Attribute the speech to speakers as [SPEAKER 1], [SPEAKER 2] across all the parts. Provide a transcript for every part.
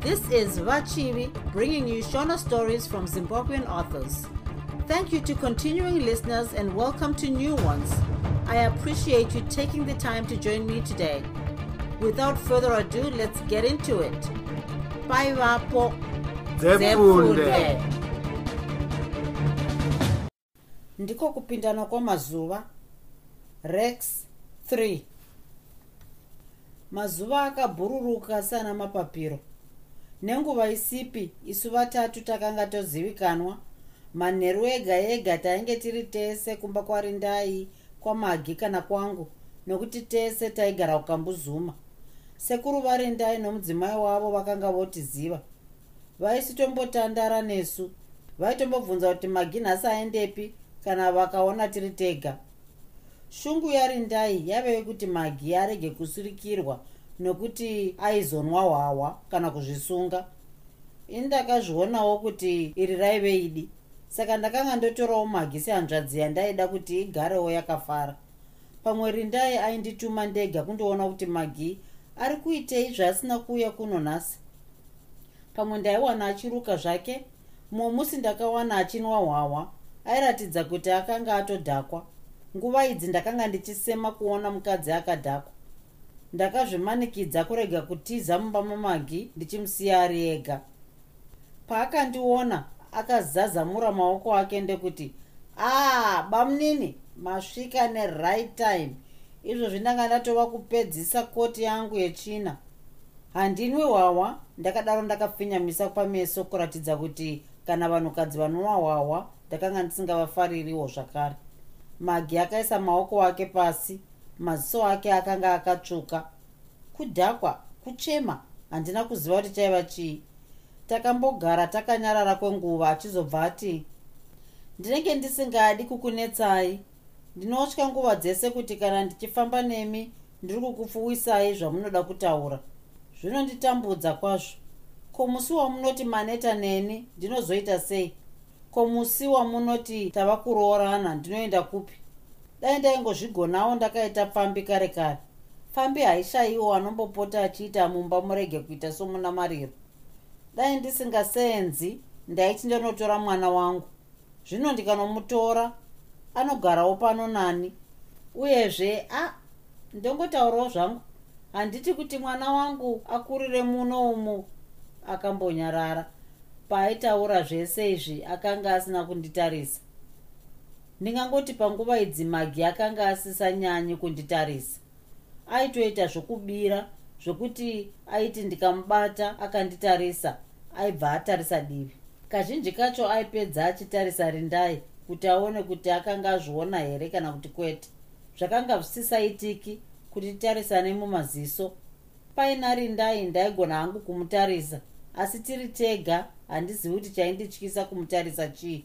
[SPEAKER 1] This is Vachivi bringing you Shona stories from Zimbabwean authors. Thank you to continuing listeners and welcome to new ones. I appreciate you taking the time to join me today. Without further ado, let's get into it. Bye, Vapo. ndiko kupindana kwamazuva rex 3 mazuva akabhururuka sana mapapiro nenguva isipi isu vatatu takanga tozivikanwa manheru ega ega tainge tiri tese kumba kwarindai kwamagi kana kwangu nokuti tese taigara kukambuzuma sekuru varindai nomudzimai wavo vakanga votiziva. Vaisitombotandara nesu vaitombobvunza kuti magi nhasi aendepi kana vakaona tiri tega. Shungu yarindai yave yekuti magi arege kusurikirwa nokuti aizonwa hwahwa kana kuzvisunga. Ini ndakazvionawo kuti iri raive idi. Saka ndakanga ndotorawo magi sehanzvadzi yandaida kuti igarewo yakafara. Pamwe rindai aindituma ndega kundoona kuti magi ari kuitei zvaasina kuuya kuno nhasi. Pamwe ndaiwana achiruka zvake mumwe musi ndakawana achinwa hwahwa airatidza kuti akanga atodhakwa. Nguva idzi ndakanga ndichisema kuona mukadzi akadhakwa ndakazvimanikidza kurega kutiza mumba mamagi ndichimusiya ari ega. Paakandiona akazazamura maoko ake ndekuti aa bamunini masvika neright time. Izvozvi ndanga ndatova kupedzisa koti yangu yechina. Handinwi hwahwa ndakadaro ndakapfinyamisa pameso kuratidza kuti kana vanhukadzi vanonwa hwahwa ndakanga ndisingavafaririwo zvakare. Magi akaisa maoko ake pasi maziso ake akanga akatsvuka. Kudhakwa kuchema handina kuziva kuti chaiva chii. Takambogara takanyarara kwenguva achizobva ati ndinenge ndisingadi kukunetsai. Ndinotya nguva dzese kuti kana ndichifamba nemi ndiri kukupfuwisai zvamunoda kutaura. Zvinonditambudza kwazvo. Ko musi wamunoti maneta neni ndinozoita sei? Ko musi wamunoti tava kuroorana ndinoenda kupi dai ndaingozvigonawo ndakaita pfambi kare kare. Pfambi haishayiwo anombopota achiita mumba murege kuita somuna mariro. Dai ndisingaseenzi ndaiti ndinotora mwana wangu. Zvino ndikanomutora anogarawo pano nani. Uyezve a ndongotaurawo zvangu. Handiti kuti mwana wangu akurire muno umu. Akambonyarara. Paaitaura zvese izvi akanga asina kunditarisa ndingangoti panguva idzi magi akanga asisanyanyi kunditarisa. Aitoita zvokubira zvokuti aiti ndikamubata akanditarisa aibva atarisa divi. Kazhinji kacho aipedza achitarisa rindai kuti aone kuti akanga azviona here kana kuti kwete. Zvakanga zvisisaitiki kuti titarisane mumaziso paina rindai ndaigona hangu kumutarisa asi tiri tega handizivi kuti chaindityisa kumutarisa chii.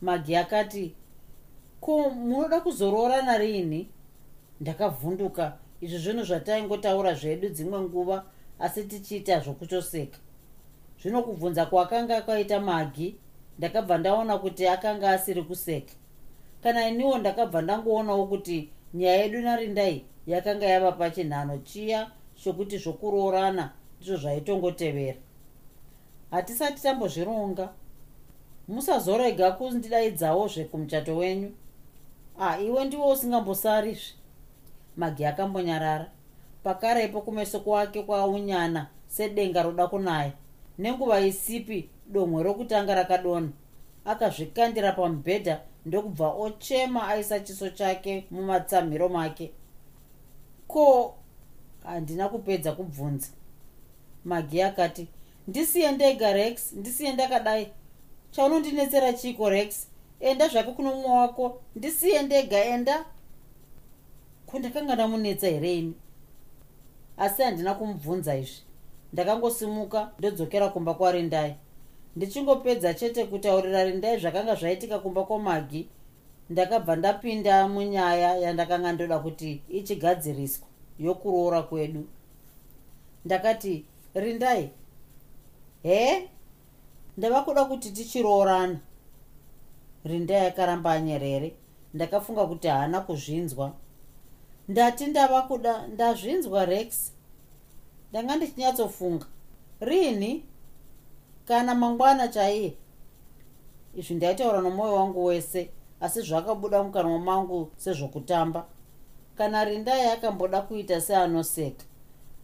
[SPEAKER 1] Magi akati ko munoda kuzoroorana riini ndakavhunduka. Izvo zvinhu zvataingotaura zvedu dzimwe nguva asi tichiita zvokutoseka zvino kubvunza kwakanga kwaita magi ndakabva ndaona kuti akanga asiri kuseka. Kana iniwo ndakabva ndangoonawo kuti nyaya yedu narindai yakanga yava pachinhano chiya chokuti zvokuroorana ndizvo zvaitongotevera. Hatisati tambozvironga. Musazorega kundidaidzawo zvekumuchato wenyu a iwe ndiwo usingambosarizve magi akambonyarara. Pakarepo kumeso kwake kwaunyana sedenga roda kunaya nenguva isipi domwe rokutanga rakadona akazvikandira pamubhedha ndokubva ochema aisa chiso chake mumatsamhiro make. Ko handina kupedza kubvunza. Magi akati ndisiye ndega rex. Ndisiye ndakadai. Chaunondinetsera chiko rex enda zvake kuno mumwe wako ndisiye ndega enda. Kundakanga ndamunetsa here ini? Asi handina kumubvunza izvi. Ndakangosimuka ndodzokera kumba kwarindai ndichingopedza chete kutaurira rindai zvakanga zvaitika kumba kwamagi ndakabva ndapinda munyaya yandakanga ndoda kuti ichigadziriswa yokuroora kwedu. Ndakati rindai he? Ndava kuda kuti tichiroorana rindai akaramba anyerere. Ndakafunga kuti haana kuzvinzwa. Ndati ndava kuda ndazvinzwa rex. Ndanga ndichinyatsofunga rini? Kana mangwana chaiye? Izvi ndaitaura nomwoyo wangu wese asi zvakabuda mukanwa mangu sezvokutamba. Kana rindai akamboda kuita seanoseka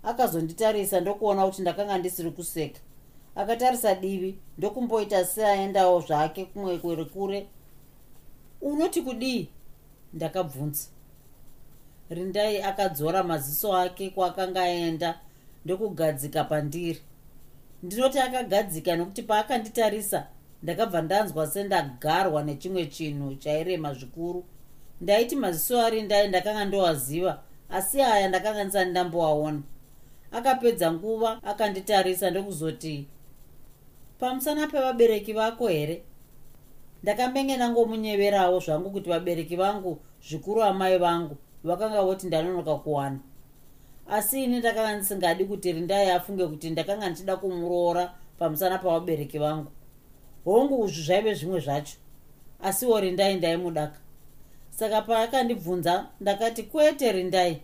[SPEAKER 1] akazonditarisa ndokuona kuti ndakanga ndisiri kuseka akatarisa divi ndokumboita seaendawo zvake kumwe kuri kure. Unoti kudii? Ndakabvunza. Rindai akadzora maziso ake kwaakanga aenda ndokugadzika pandiri. Ndinoti akagadzika nokuti paakanditarisa ndakabva ndanzwa sendagarwa nechimwe chinhu chairema zvikuru. Ndaiti maziso arindai ndakanga ndowaziva asi aya ndakanga ndisati ndamboaona. Akapedza nguva akanditarisa ndokuzoti pamusana pevabereki vako here? Ndakambenge nangomunyeverawo zvangu kuti vabereki vangu zvikuru amai vangu vakanga voti ndanonoka kuwana. Asi ini ndakanga ndisingadi kuti rindai afunge kuti ndakanga ndichida kumuroora pamusana pavabereki vangu. Hongu uzvi zvaive zvimwe zvacho. Asiwo rindai ndaimudaka saka paakandibvunza ndakati kwete rindai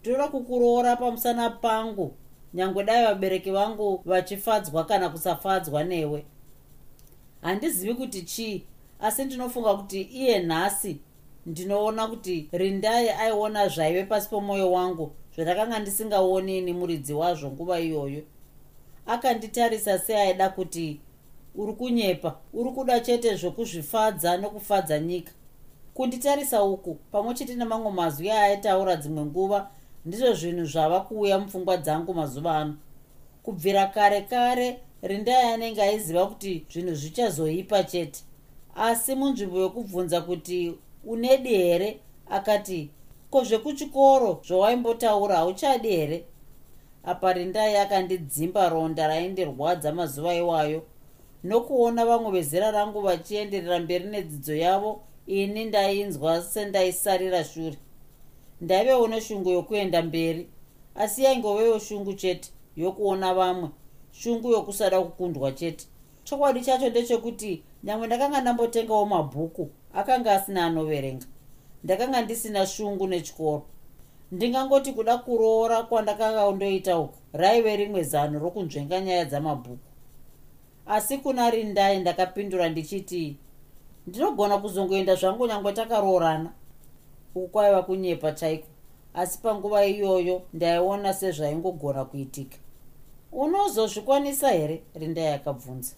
[SPEAKER 1] ndinoda kukuroora pamusana pangu nyange dai vabereki vangu vachifadzwa kana kusafadzwa newe. Handizivi kuti chii asi ndinofunga kuti iye nhasi ndinoona kuti rindai aiona zvaive pasi pomwoyo wangu zvandakanga ndisingaoni ini muridzi wazvo nguva iyoyo. Akanditarisa seaida kuti uri kunyepa uri kuda chete zvokuzvifadza nokufadza nyika. Kunditarisa uku pamwe chete nemamwe mazwi aaitaura dzimwe nguva ndizvo zvinhu zvava kuuya mupfungwa dzangu mazuva ano. Kubvira kare kare rindai anenge aiziva kuti zvinhu zvichazoipa chete. Asi munzvimbo yokubvunza kuti unedi here akati ko zvekuchikoro zvawaimbotaura hauchadi here? Apa rindai akandidzimba ronda raindirwadza mazuva iwayo nokuona vamwe vezera rangu vachienderera mberi nedzidzo yavo ini ndainzwa sendaisarira shure ndaivewo neshungu yokuenda mberi asi yaingovewo shungu chete yokuona vamwe shungu yokusada kukundwa chete. Chokwadi chacho ndechekuti nyamwe ndakanga ndambotengawo mabhuku akanga asina anoverenga ndakanga ndisina shungu nechikoro. Ndingangoti kuda kuroora kwandakanga ndoita uku raive rimwe zano rokunzvenga nyaya dzamabhuku. Asi kuna rindai ndakapindura ndichiti ndinogona kuzongoenda zvangu nyangwe takaroorana uku kwaiva kunyepa chaiko asi panguva iyoyo ndaiona sezvaingogona kuitika. Unozozvikwanisa here rindai akabvunza?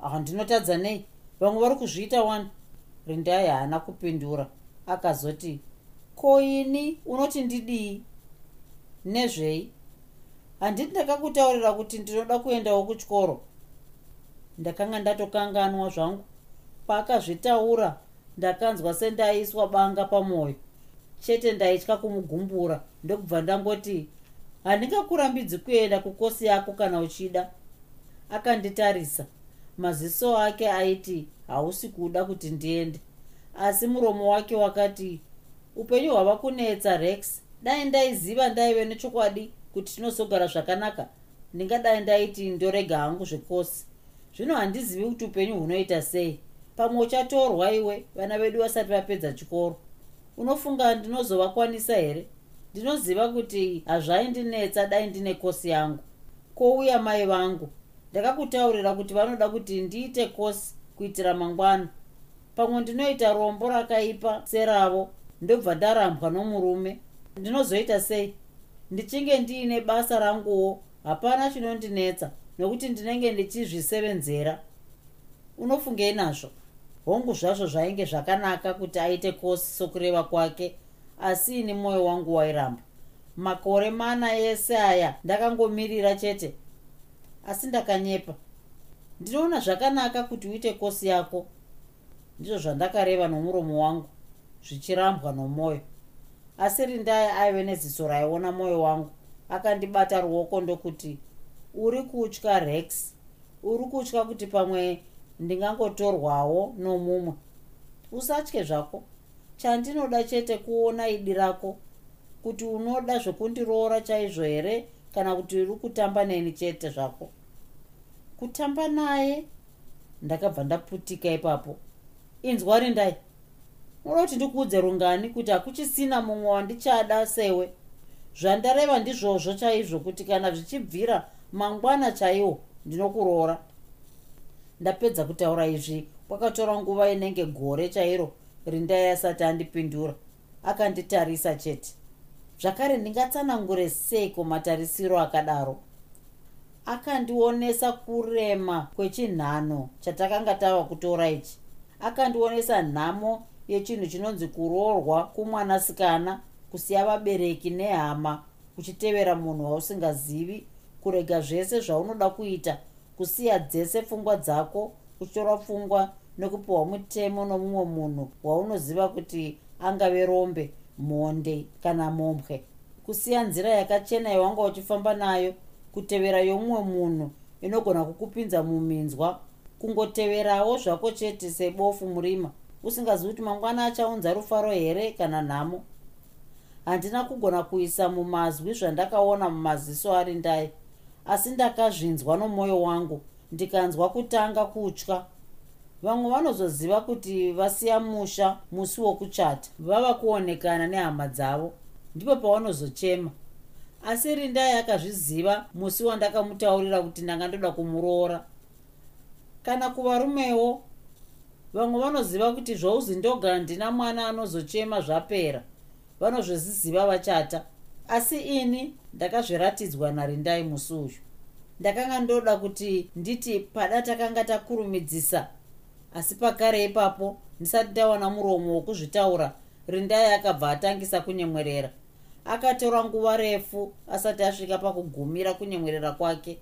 [SPEAKER 1] Aha ndinotadza nei. Vamwe vari kuzviita wani? Rindai haana kupindura. Akazoti ko ini unoti ndidii? Nezvei? Handiti ndakakutaurira kuti ndinoda kuendawo kuchikoro. Ndakanga ndatokanganwa zvangu. Paakazvitaura ndakanzwa sendaiswa banga pamwoyo chete ndaitya kumugumbura ndokubva ndangoti handingakurambidzi kuenda kukosi yako kana uchida. Akanditarisa. Maziso ake aiti hausi kuda kuti ndiende. Asi muromo wake wakati upenyu hwava kunetsa rex. Dai ndaiziva ndaive nechokwadi kuti tinozogara zvakanaka. Ndingadai ndaiti ndorega hangu zvekosi. Zvino handizivi kuti upenyu hunoita sei pamwe uchatorwa iwe vana vedu vasati vapedza chikoro. Unofunga ndinozovakwanisa here? Ndinoziva kuti hazvaindinetsa dai ndine kosi yangu. Kouya mai vangu. Ndakakutaurira kuti vanoda kuti ndiite kosi kuitira mangwana. Pamwe ndinoita rombo rakaipa seravo ndobva ndarambwa nomurume. Ndinozoita sei? Ndichinge ndiine basa ranguwo hapana chinondinetsa nokuti ndinenge ndichizvisevenzera. Unofungei nazvo hongu zvazvo zvainge zvakanaka kuti aite kosi sokureva kwake asi ini mwoyo wangu wairamba. Makore mana ese aya ndakangomirira chete asi ndakanyepa. Ndinoona zvakanaka kuti uite kosi yako. Ndizvo zvandakareva nomuromo wangu zvichirambwa nomwoyo asi rindai aive neziso raiona mwoyo wangu akandibata ruoko ndokuti uri kutya rex? Uri kutya kuti pamwe ndingangotorwawo nomumwe. Usatye zvako. Chandinoda chete kuona idi rako kuti unoda zvekundiroora chaizvo here kana kuti uri kutamba neni chete zvako. Kutamba naye ndakabva ndaputika ipapo. Inzwa rindai. Unoda kuti ndikuudze rungani kuti hakuchisina mumwe wandichada sewe. Zvandareva ndizvozvo chaizvo kuti kana zvichibvira mangwana chaiwo ndinokuroora ndapedza kutaura izvi. Kwakatora nguva inenge gore chairo rindai asati andipindura. Akanditarisa chete. Zvakare ndingatsanangure sei kumatarisiro akadaro? Akandionesa kurema kwechinhano chatakanga tava kutora ichi. Akandionesa nhamo yechinhu chinonzi kuroorwa kumwanasikana kusiya vabereki nehama uchitevera munhu wausingazivi kurega zvese zvaunoda kuita kusiya dzese pfungwa dzako uchitora pfungwa nekupiwa mutemo nomumwe munhu waunoziva kuti angave rombe mhonde kana mombwe kusiya nzira yakachena yawanga uchifamba nayo kutevera yomumwe munhu inogona kukupinza muminzwa kungoteverawo zvako chete sebofu murima usingazivi kuti mangwana achaunza rufaro here kana nhamo? Handina kugona kuisa mumazwi zvandakaona mumaziso ari ndai asi ndakazvinzwa nomwoyo wangu ndikanzwa kutanga kutya. Vamwe vanozoziva kuti vasiya musha musi wokuchata vava kuonekana nehama dzavo. Ndipo pavanozochema. Asi rindai akazviziva musi wandakamutaurira kuti ndanga ndoda kumuroora. Kana kuvarumewo vamwe vanoziva kuti zvouzi ndoga ndina mwana anozochema zvapera. Vanozviziziva vachata asi ini ndakazviratidzwa narindai musi uyu. Ndakanga ndoda kuti nditi pada takanga takurumidzisa asi pakare ipapo ndisati ndawana muromo wokuzvitaura rindai akabva atangisa kunyemwerera. Akatora nguva refu asati asvika pakugumira kunyemwerera kwake.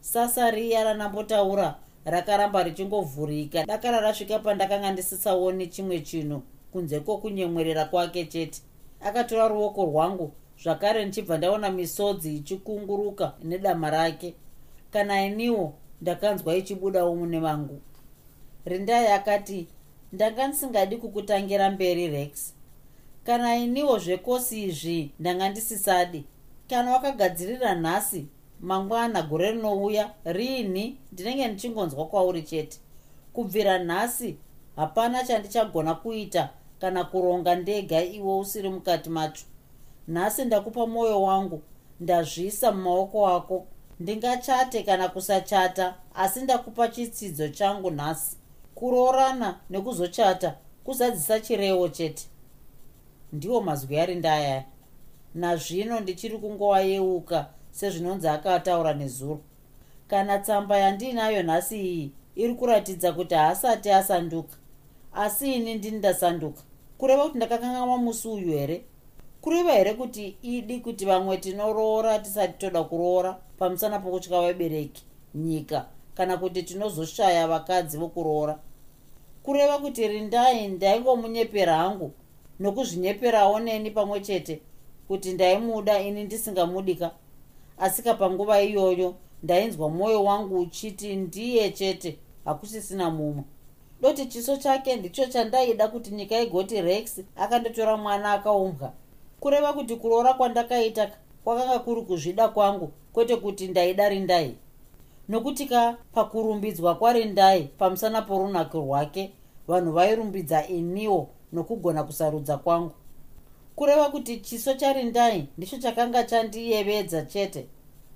[SPEAKER 1] Sasa riya ranambotaura rakaramba richingovhurika. Dakara rasvika pandakanga ndisisaoni chimwe chinhu kunze kwokunyemwerera kwake chete. Akatora ruoko rwangu zvakare ndichibva ndaona misodzi ichikunguruka nedama rake. Kana iniwo ndakanzwa ichibudawo mune vangu rindai akati ndanga ndisingadi kukutangira mberi rex. Kana iniwo zvekosi izvi ndanga ndisisadi. Kana wakagadzirira nhasi mangwana gore rinouya riini? Ndinenge ndichingonzwa kwauri chete. Kubvira nhasi hapana chandichagona kuita kana kuronga ndega iwe usiri mukati macho nhasi ndakupa mwoyo wangu ndazvisa mumaoko ako. Ndingachate kana kusachata asi ndakupa chitsidzo changu nhasi. Kuroorana nekuzochata kuzadzisa chirevo chete. Ndiwo mazwi ari ndaya nazvino ndichiri kungowayeuka sezvinonzi akataura nezuro. Kana tsamba yandiinayo nhasi iyi iri kuratidza kuti haasati asanduka asi ini ndini ndasanduka. Kureva kuti ndakakanganwa musi uyu here kureva here kuti idi kuti vamwe tinoroora tisati toda kuroora? Pamusana pokutya vabereki nyika kana kuti tinozoshaya vakadzi vokuroora? Kureva kuti rindai ndaingomunyepera hangu nokuzvinyeperawo neni pamwe chete kuti ndaimuda ini ndisingamudika. Asika panguva iyoyo ndainzwa mwoyo wangu uchiti ndiye chete hakusisina mumwe. Doti chiso chake ndicho chandaida kuti nyika igoti rex akandotora mwana akaumbwa kureva kuti kuroora kwandakaita kwakanga kuri kuzvida kwangu kwete kuti ndaida rindai. Nokuti ka pakurumbidzwa kwarindai pamusana porunako rwake vanhu vairumbidza iniwo nokugona kusarudza kwangu. Kureva kuti chiso charindai ndicho chakanga chandiyevedza chete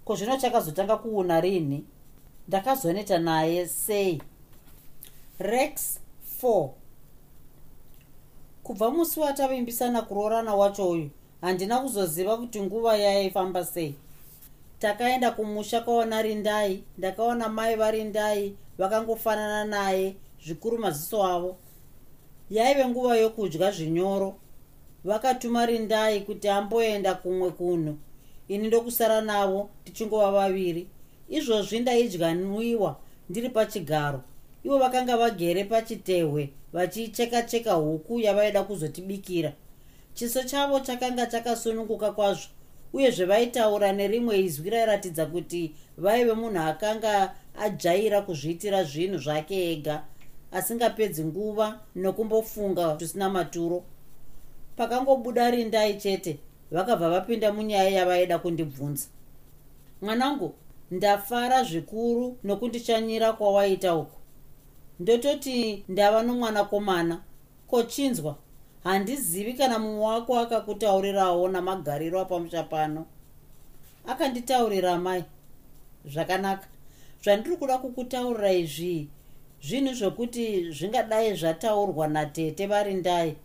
[SPEAKER 1] ko zvino chakazotanga kuuna rini? Ndakazoneta naye sei? Rex 4 kubva musi watavimbisana kuroorana wacho uyu handina kuzoziva kuti nguva yaifamba sei. Takaenda kumusha kwaona rindai ndakaona mai varindai vakangofanana naye zvikuru maziso avo. Yaive nguva yokudya zvinyoro. Vakatuma rindai kuti amboenda kumwe kunhu. Ini ndokusara navo tichingova vaviri. Izvozvi ndaidya nwiwa ndiri pachigaro ivo vakanga vagere pachitehwe vachicheka cheka huku yavaida kuzotibikira. Chiso chavo chakanga chakasununguka kwazvo uyezve vaitaura nerimwe izwi rairatidza kuti vaive munhu akanga ajaira kuzviitira zvinhu zvake ega asingapedzi nguva nokumbofunga zvisina maturo. Pakangobuda rindai chete vakabva vapinda munyaya yavaida kundibvunza. Mwanangu ndafara zvikuru nokundichanyira kwawaita uku ndototi ndava nomwanakomana. Kochinzwa. Handizivi kana mumwe wako akakutaurirawo namagariro apamusha pano akanditaurira mai zvakanaka. Zvandiri kuda kukutaurira izvi zvinhu zvokuti zvingadai zvataurwa natete vari ndai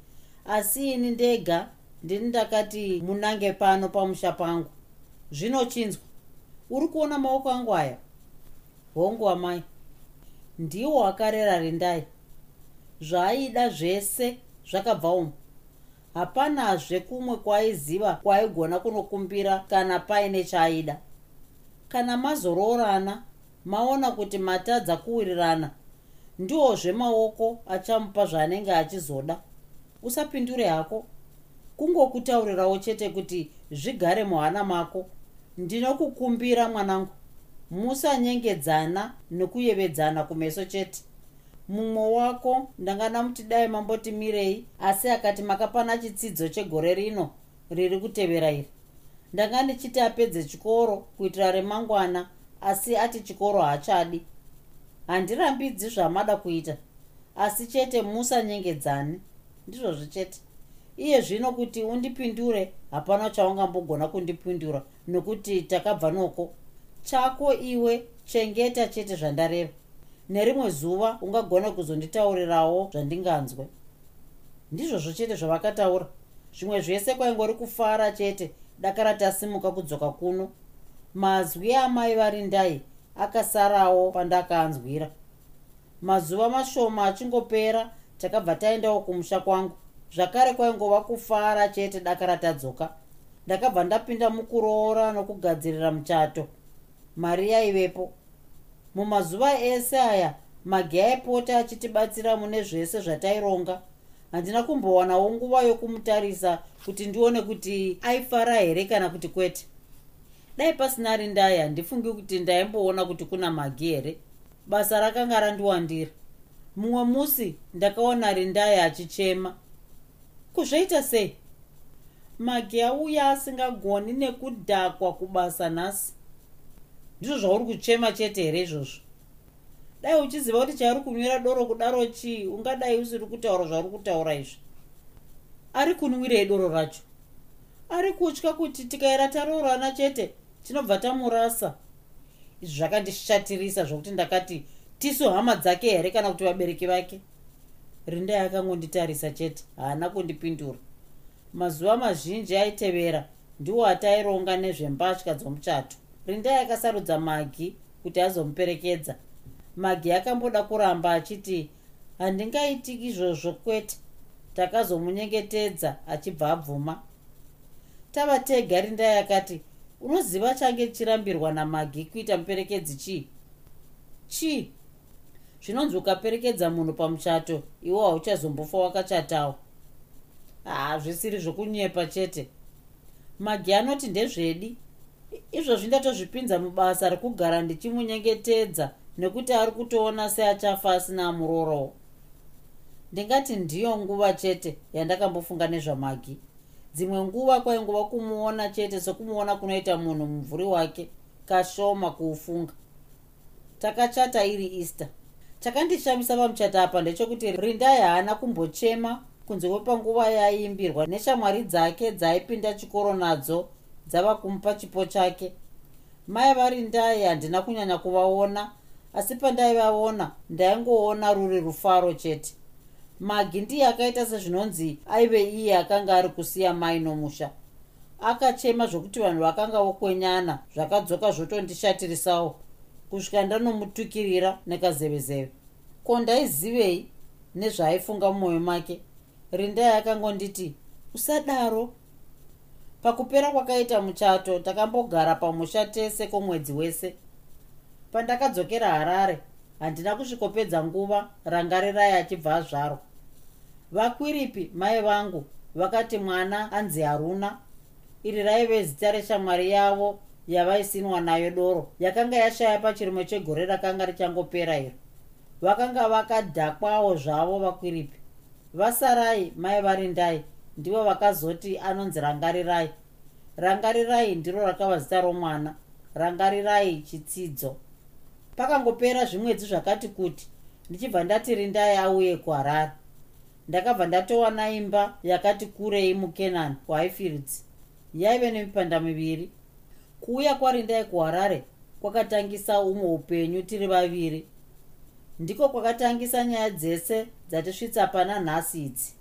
[SPEAKER 1] asi ini ndega ndini ndakati munange pano pamusha pangu. Zvinochinzwa uri kuona maoko angu aya? Hongu amai ndiwo akarera rindai. Zvaaida zvese zvakabva umo hapanazve kumwe kwaaiziva kwaaigona kunokumbira kana paine chaaida kana mazoroorana maona kuti matadza kuwirirana ndiwozve maoko achamupa zvaanenge achizoda. Usapindure hako. Kungokutaurirawo chete kuti zvigare muhana mako. Ndinokukumbira mwanangu musanyengedzana nekuyevedzana kumeso chete. Mumwe wako ndangana muti dai mamboti mirei asi akati makapana chitsidzo chegore rino riri kutevera iri. Ndanga ndichiti apedze chikoro kuitira remangwana asi ati chikoro haachadi. Handirambidzi zvamada kuita asi chete musanyengedzani ndizvozvo chete. Iye zvino kuti undipindure hapana chaungambogona kundipindura nokuti takabva noko chako iwe chengeta chete zvandareva. Nerimwe zuva ungagona kuzonditaurirawo zvandinganzwe. Ndizvozvo chete zvavakataura. Zvimwe zvese kwaingori kufara chete dakara tasimuka kudzoka kuno. Mazwi amai vari ndai akasarawo pandakanzwira. Mazuva mashoma achingopera takabva taendawo kumusha kwangu. Zvakare kwaingova kufara chete dakara tadzoka. Ndakabva ndapinda mukuroora nokugadzirira muchato mari yaivepo. Mumazuva ese aya magi aipota achitibatsira mune zvese zvataironga handina kumbowanawo nguva yokumutarisa kuti ndione kuti aifara here kana kuti kwete. Dai pasina rindai handifungi kuti ndaimboona kuti kuna magi here. Basa rakanga randiwandira. Mumwe musi ndakaona rindai achichema. Kuzvoita sei? Magi auya asingagoni nekudhakwa kubasa nhasi ndizvo zvauri kuchema chete here izvozvo? Dai uchiziva kuti chauri kunywira doro kudaro chii? Ungadai usiri kutaura zvauri kutaura izvi. Ari kunwirei doro racho. Ari kutya kuti tikaira taroorana chete tinobva tamurasa. Izvi zvakandishatirisa zvokuti ndakati tisu hama dzake here kana kuti vabereki vake? Rinda yakangonditarisa chete haana kundipindura. Mazuva mazhinji aitevera ndiwo ataironga nezvembatya dzomuchato rinda yakasarudza magi kuti azomuperekedza. Magi akamboda kuramba achiti handingaiti izvozvo kwete takazomunyengetedza achibva abvuma. Tava tega rinda yakati unoziva change chirambirwa namagi kuita muperekedzi chii? Chii? Zvinonzi ukaperekedza munhu pamuchato iwo hauchazombofa wakachatawo. Haa zvisiri zvokunyepa chete. Magi anoti ndezvedi izvozvi ndatozvipinza mubasa rekugara ndichimunyengetedza nekuti ari kutoona seachafa asina amurorowo ndingati ndiyo nguva chete yandakambofunga nezvamagi. Dzimwe nguva kwaingova kumuona chete sokumuona kunoita munhu mumvuri wake kashoma kuufunga. Takachata iri easter. Chakandishamisa pamuchata apa ndechekuti rindai haana kumbochema kunze kwepanguva yaaimbirwa neshamwari dzake dzaaipinda chikoro nadzo dzava kumupa chipo chake. Mai vari ndai handina kunyanya kuvaona asi pandaivaona ndaingoona ruri rufaro chete. Magi ndiye akaita sezvinonzi aive iye akanga ari kusiya mai nomusha. Akachema zvokuti vanhu vakanga vokwenyana zvakadzoka zvotondishatirisawo kusvika ndanomutukirira nekazevezeve. Ko ndaizivei nezvaaifunga mumwoyo make? Rindai akangonditi usadaro pakupera kwakaita muchato takambogara pamusha tese kwomwedzi wese. Pandakadzokera harare handina kusvikopedza nguva rangarirai achibva azvarwa vakwiripi mai vangu vakati mwana anzi haruna iri raive zita reshamwari yavo yavaisinwa nayo doro yakanga yashaya pachirume chegore rakanga richangopera iro. Vakanga vakadhakwawo zvavo vakwiripi. Vasarai mai vari ndai ndivo vakazoti anonzi rangarirai. Rangarirai ndiro rakava zita romwana. Rangarirai chitsidzo. Pakangopera zvimwedzi zvakati kuti ndichibva ndati rindai auye kuharare. Ndakabva ndatowana imba yakati kurei mukenani kuhighfields. Yaive nemipanda miviri. Kuuya kwarindai kuharare kwakatangisa umwe upenyu tiri vaviri. Ndiko kwakatangisa nyaya dzese dzatisvitsa pana nhasi idzi.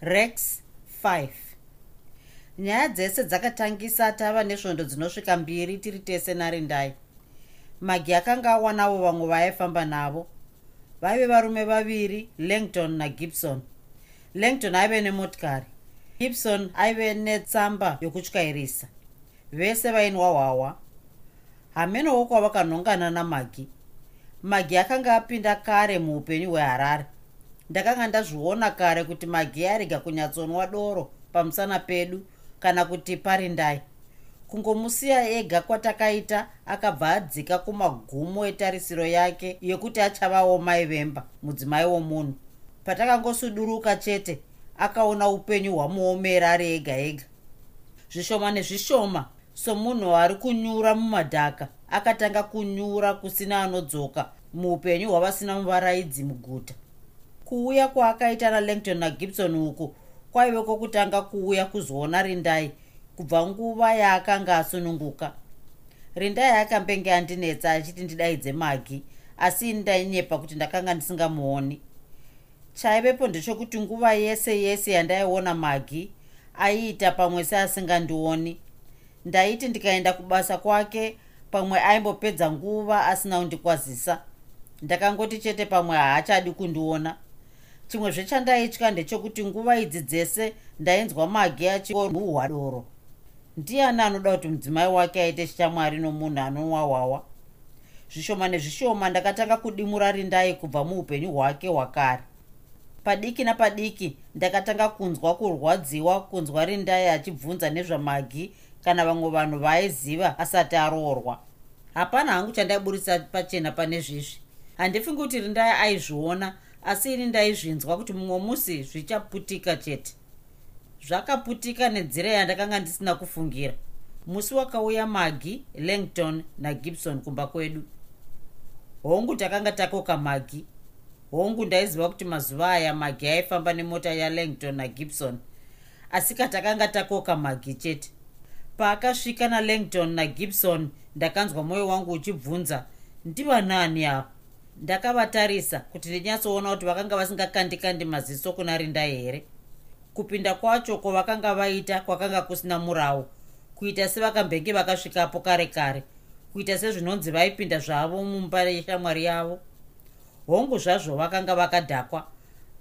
[SPEAKER 1] Rex 5 nyaya dzese dzakatangisa tava nesvondo dzinosvika mbiri tiri tese narindai magi akanga awanawo vamwe vaaifamba navo. Vaive varume vaviri langton nagibson langton aive nemotikari. Gibson aive netsamba yokutyairisa vese vainwa hwahwa hamenowo kwavakanongana namagi. Magi akanga apinda kare muupenyu hweharare ndakanga ndazviona kare kuti magi arega kunyatsonwa doro pamusana pedu kana kuti parindai. Kungomusiya ega kwatakaita akabva adzika kumagumo etarisiro yake yekuti achavawo mai vemba mudzimai womunhu. Patakangosuduruka chete akaona upenyu hwamuomera ari ega ega. Zvishoma nezvishoma somunhu ari kunyura mumadhaka akatanga kunyura kusina anodzoka muupenyu hwavasina muvaraidzi muguta kuuya kwaakaita nalangton nagibson uku. Kwaive kwokutanga kuuya kuzoona rindai kubva nguva yaakanga asununguka. Rindai akambenge andinetsa achiti ndidaidze magi asi ini ndainyepa kuti ndakanga ndisingamuoni. Chaivepo ndechokuti nguva yese yese yandaiona magi aiita pamwe seasingandioni. Ndaiti ndikaenda kubasa kwake pamwe aimbopedza nguva asina kundikwazisa. Ndakangoti chete pamwe haachadi kundiona chimwe zvechandaitya ndechekuti nguva idzi dzese ndainzwa magi achimuhwa doro ndiani anoda kuti mudzimai wake aite chichamwari nomunhu anonwa hwawa zvishoma nezvishoma ndakatanga kudimura rindai kubva muupenyu hwake hwakare. Padiki napadiki ndakatanga kunzwa kurwadziwa kunzwa rindai achibvunza nezvamagi kana vamwe vanhu vaaiziva asati aroorwa hapana hangu chandaiburisa pachena pane zvizvi. Handifungi kuti rindai aizviona asi ini ndaizvinzwa kuti mumwe musi zvichaputika chete? Zvakaputika nenzira yandakanga ndisina kufungira. Musi wakauya magi langton nagibson kumba kwedu. Hongu takanga takoka magi hongu ndaiziva kuti mazuva aya magi aifamba nemota yalangton nagibson asi katakanga takoka magi chete. Paakasvika nalangton nagibson ndakanzwa mwoyo wangu uchibvunza ndiva nani ava ndakavatarisa kuti ndinyatsoona kuti vakanga vasingakandikandi maziso kuna rinda here. Kupinda kwacho kwavakanga vaita kwakanga kusina murawo kuita sevakambenge vakasvikapo kare kare kuita sezvinonzi vaipinda zvavo mumba yeshamwari yavo. Hongu zvazvo vakanga vakadhakwa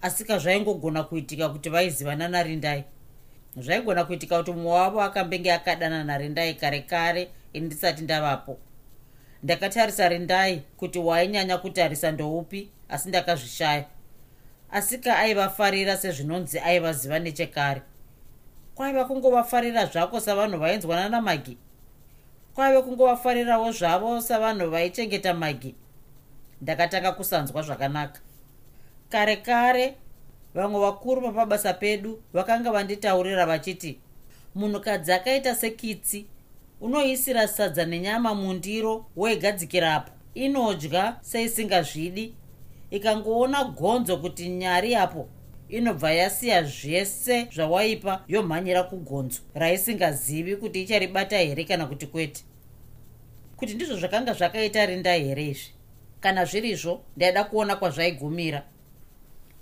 [SPEAKER 1] asi kazvaingogona kuitika kuti vaizivana narindai zvaigona kuitika kuti mumwe wavo akambenge akadana narindai kare kare ini ndisati ndavapo ndakatarisa rindai kuti wainyanya kutarisa ndoupi asi ndakazvishaya. Asika aivafarira sezvinonzi aivaziva nechekare. Kwaiva kungovafarira zvako savanhu vainzwana namagi kwaive kungovafarirawo zvavo savanhu vaichengeta magi? Ndakatanga kusanzwa zvakanaka. Kare kare vamwe vakuru vapabasa pedu vakanga vanditaurira vachiti munhukadzi akaita sekitsi unoisira sadza nenyama mundiro woigadzikirapo inodya seisingazvidi. Ikangoona gonzo kuti nyari yapo inobva yasiya zvese zvawaipa yomhanyira kugonzo raisingazivi kuti icharibata here kana kuti kwete. Kuti ndizvo zvakanga zvakaita rinda here izvi? Kana zvirizvo ndaida kuona kwazvaigumira.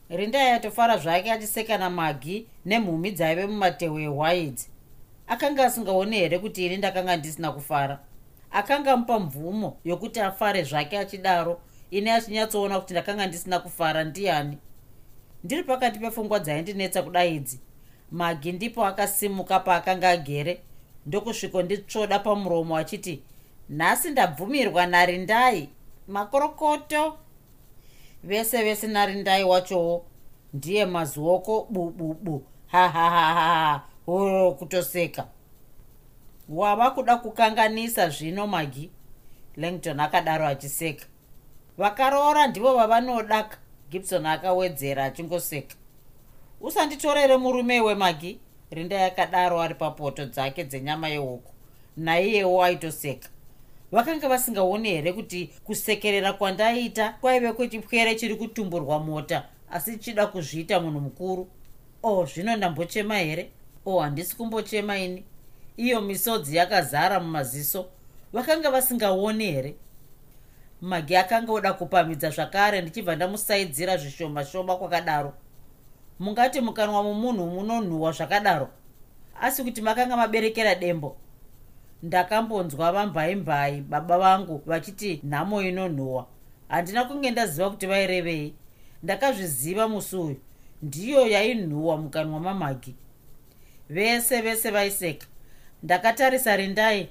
[SPEAKER 1] Rinda yatofara zvake achiseka namagi nemhumhi dzaive mumatehwe ehwaidzi akanga asingaoni here kuti ini ndakanga ndisina kufara? Akanga mupa mvumo yokuti afare zvake achidaro. Ini achinyatsoona kuti ndakanga ndisina kufara ndiani? Ndiri pakati pepfungwa dzaindinetsa kudai idzi. Magi ndipo akasimuka paakanga agere. Ndokusviko nditsvoda pamuromo achiti nhasi ndabvumirwa narindai makorokoto vese vese narindai wachowo ndiye mazuoko bububu hahahaha o kutoseka. Wava kuda kukanganisa zvino magi langton akadaro achiseka. Vakaroora ndivo vavanodaka. Gibson akawedzera achingoseka. Usanditorere murume wemagi rinda yakadaro ari papoto dzake dzenyama yehuku. Naiyewo aitoseka. Vakanga vasingaoni here kuti kusekerera kwandaiita kwaive kwechipwere chiri kutumburwa mota asi chida kuzviita munhu mukuru? O oh, zvino ndambochema here o oh, handisi kumbochema ini. Iyo misodzi yakazara mumaziso.
[SPEAKER 2] Vakanga vasingaoni here? Magi akanga oda kupamidza zvakare ndichibva ndamusaidzira zvishoma shoma kwakadaro. Mungati mukanwa mumunhu munonhuhwa zvakadaro asi kuti makanga maberekera dembo. Ndakambonzwa vambaimbai baba vangu vachiti nhamo inonhuhwa. Handina kunge ndaziva kuti vairevei ndakazviziva musi uyu. Ndiyo yainhuhwa mukanwa mamagi vese vese vaiseka. Ndakatarisa rindai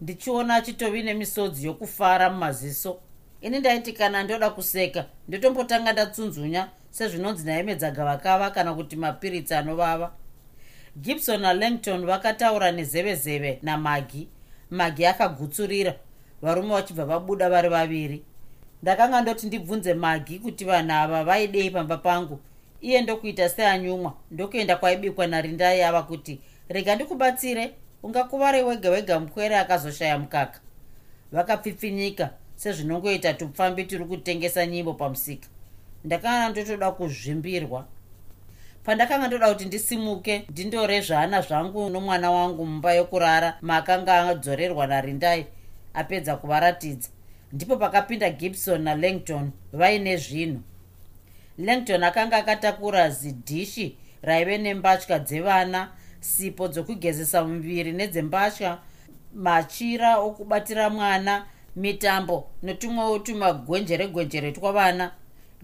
[SPEAKER 2] ndichiona achitovi nemisodzi yokufara mumaziso. Ini ndaiti kana ndoda kuseka ndotombotanga ndatsunzunya sezvinonzi naimedza gavakava kana kuti mapiritsi anovava. Gibson nalangton vakataura nezevezeve namagi magi akagutsurira varume vachibva vabuda vari vaviri. Ndakanga ndoti ndibvunze magi kuti vanhu ava vaidei pamba pangu iye ndokuita seanyumwa ndokuenda kwaibikwa narindai ava kuti rega ndikubatsire ungakuvari wega wega mukwere akazoshaya mukaka. Vakapfipfinyika sezvinongoita tupfambi tiri kutengesa nyimbo pamusika. Ndakanga ndotoda kuzvimbirwa. Pandakanga ndoda kuti ndisimuke ndindore zvana zvangu nomwana wangu mumba yokurara maakanga adzorerwa narindai apedza kuvaratidza. Ndipo pakapinda gibson nalangton vaine zvinhu langton akanga akatakura zidhishi raive nembatya dzevana sipo dzokugezesa muviri nedzembatya machira okubatira mwana mitambo netumwewo tumagwenjere gwenjere twavana.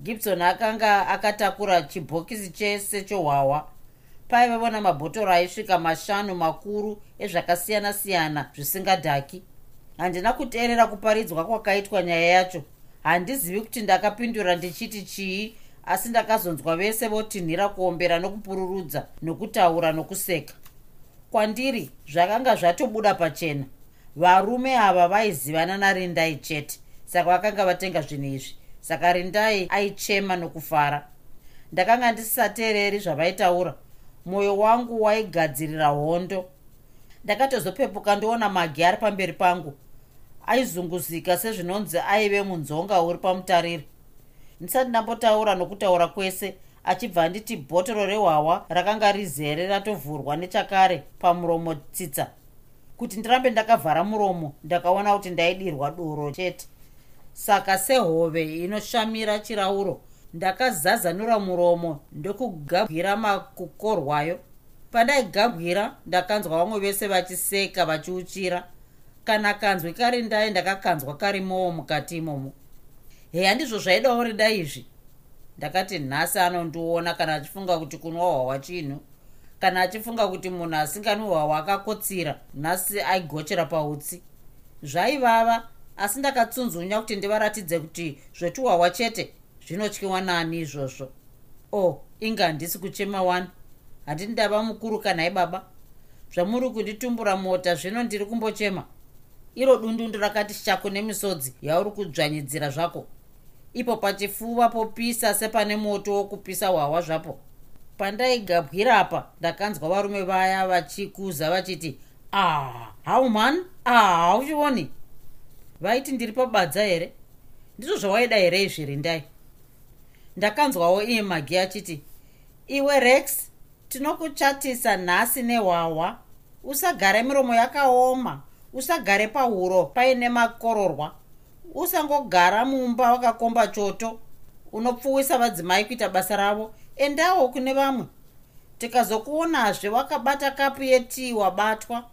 [SPEAKER 2] Gibson akanga akatakura chibhokisi chese chohwahwa paivevo namabhotoro aisvika mashanu makuru ezvakasiyana-siyana zvisingadhaki. Handina kuteerera kuparidzwa kwakaitwa nyaya yacho. Handizivi kuti ndakapindura ndichiti chii asi ndakazonzwa vese votinhira kuombera nokupururudza nokutaura nokuseka. Kwandiri zvakanga zvatobuda pachena. Varume ava vaizivana narindai chete saka vakanga vatenga zvinhu izvi. Saka rindai aichema nokufara. Ndakanga ndisisateereri zvavaitaura. Mwoyo wangu waigadzirira hondo. Ndakatozopepuka ndoona magi ari pamberi pangu. Aizunguzika sezvinonzi aive munzonga uri pamutariro ndisati ndambotaura nokutaura kwese achibva anditi bhotoro rehwahwa rakanga rizere ratovhurwa nechakare pamuromo tsitsa. Kuti ndirambe ndakavhara muromo ndakaona kuti ndaidirwa doro chete. Saka sehove inoshamira chirauro ndakazazanura muromo ndokugabwira makukorwayo. Pandaigabwira ndakanzwa vamwe vese vachiseka vachiuchira. Kana kanzwi kari ndai ndakakanzwa karimowo mukati imomo he handizvo zvaidawo rida izvi. Ndakati nhasi anondiona kana achifunga kuti kunwa hwahwa chinhu kana achifunga kuti munhu asinganwi hwahwa akakotsira nhasi aigochera pautsi. Zvaivava asi ndakatsunzunya kuti ndivaratidze kuti zvetuhwahwa chete zvinotyiwa nani izvozvo. O oh, inga handisi kuchema wani. Handini ndava mukuru kana ibaba zvamuri kunditumbura mota zvino ndiri kumbochema. Iro dundundu rakati shako nemisodzi yauri kudzvanyidzira zvako ipo pachifuva popisa sepane moto wokupisa hwahwa zvapo. Pandaigabwira apa ndakanzwa varume vaya vachikuza vachiti ah hau man ah hauchioni vaiti ndiri pabadza here? Ndizvo zvawaida here izvi rindai. Ndakanzwawo iye magi achiti iwe rex tinokuchatisa nhasi nehwahwa. Usagare miromo yakaoma. Usagare pahuro paine makororwa usangogara mumba wakakomba choto unopfuwisa vadzimai kuita basa ravo endawo kune vamwe. Tikazokuonazve wakabata kapu yetii wabatwa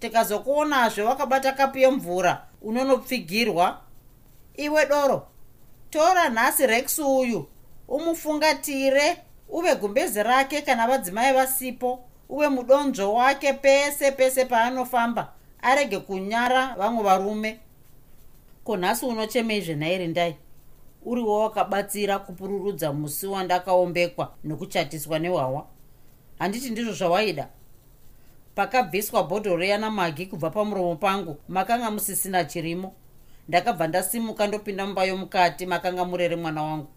[SPEAKER 2] tikazokuonazve wakabata kapu yemvura unonopfigirwa iwe doro tora nhasi rex uyu umufungatire uve gumbezi rake kana vadzimai vasipo uve mudonzvo wake pese pese paanofamba arege kunyara vamwe varume ko nhasi unochemei zvenhairi ndai? Uriwo wakabatsira kupururudza musi wandakaombekwa nokuchatiswa nehwawa handiti ndizvo zvawaida. Pakabviswa bhodhoro yanamagi kubva pamuromo pangu makanga musisina chirimo. Ndakabva ndasimuka ndopinda mumba yomukati makanga murere mwana wangu.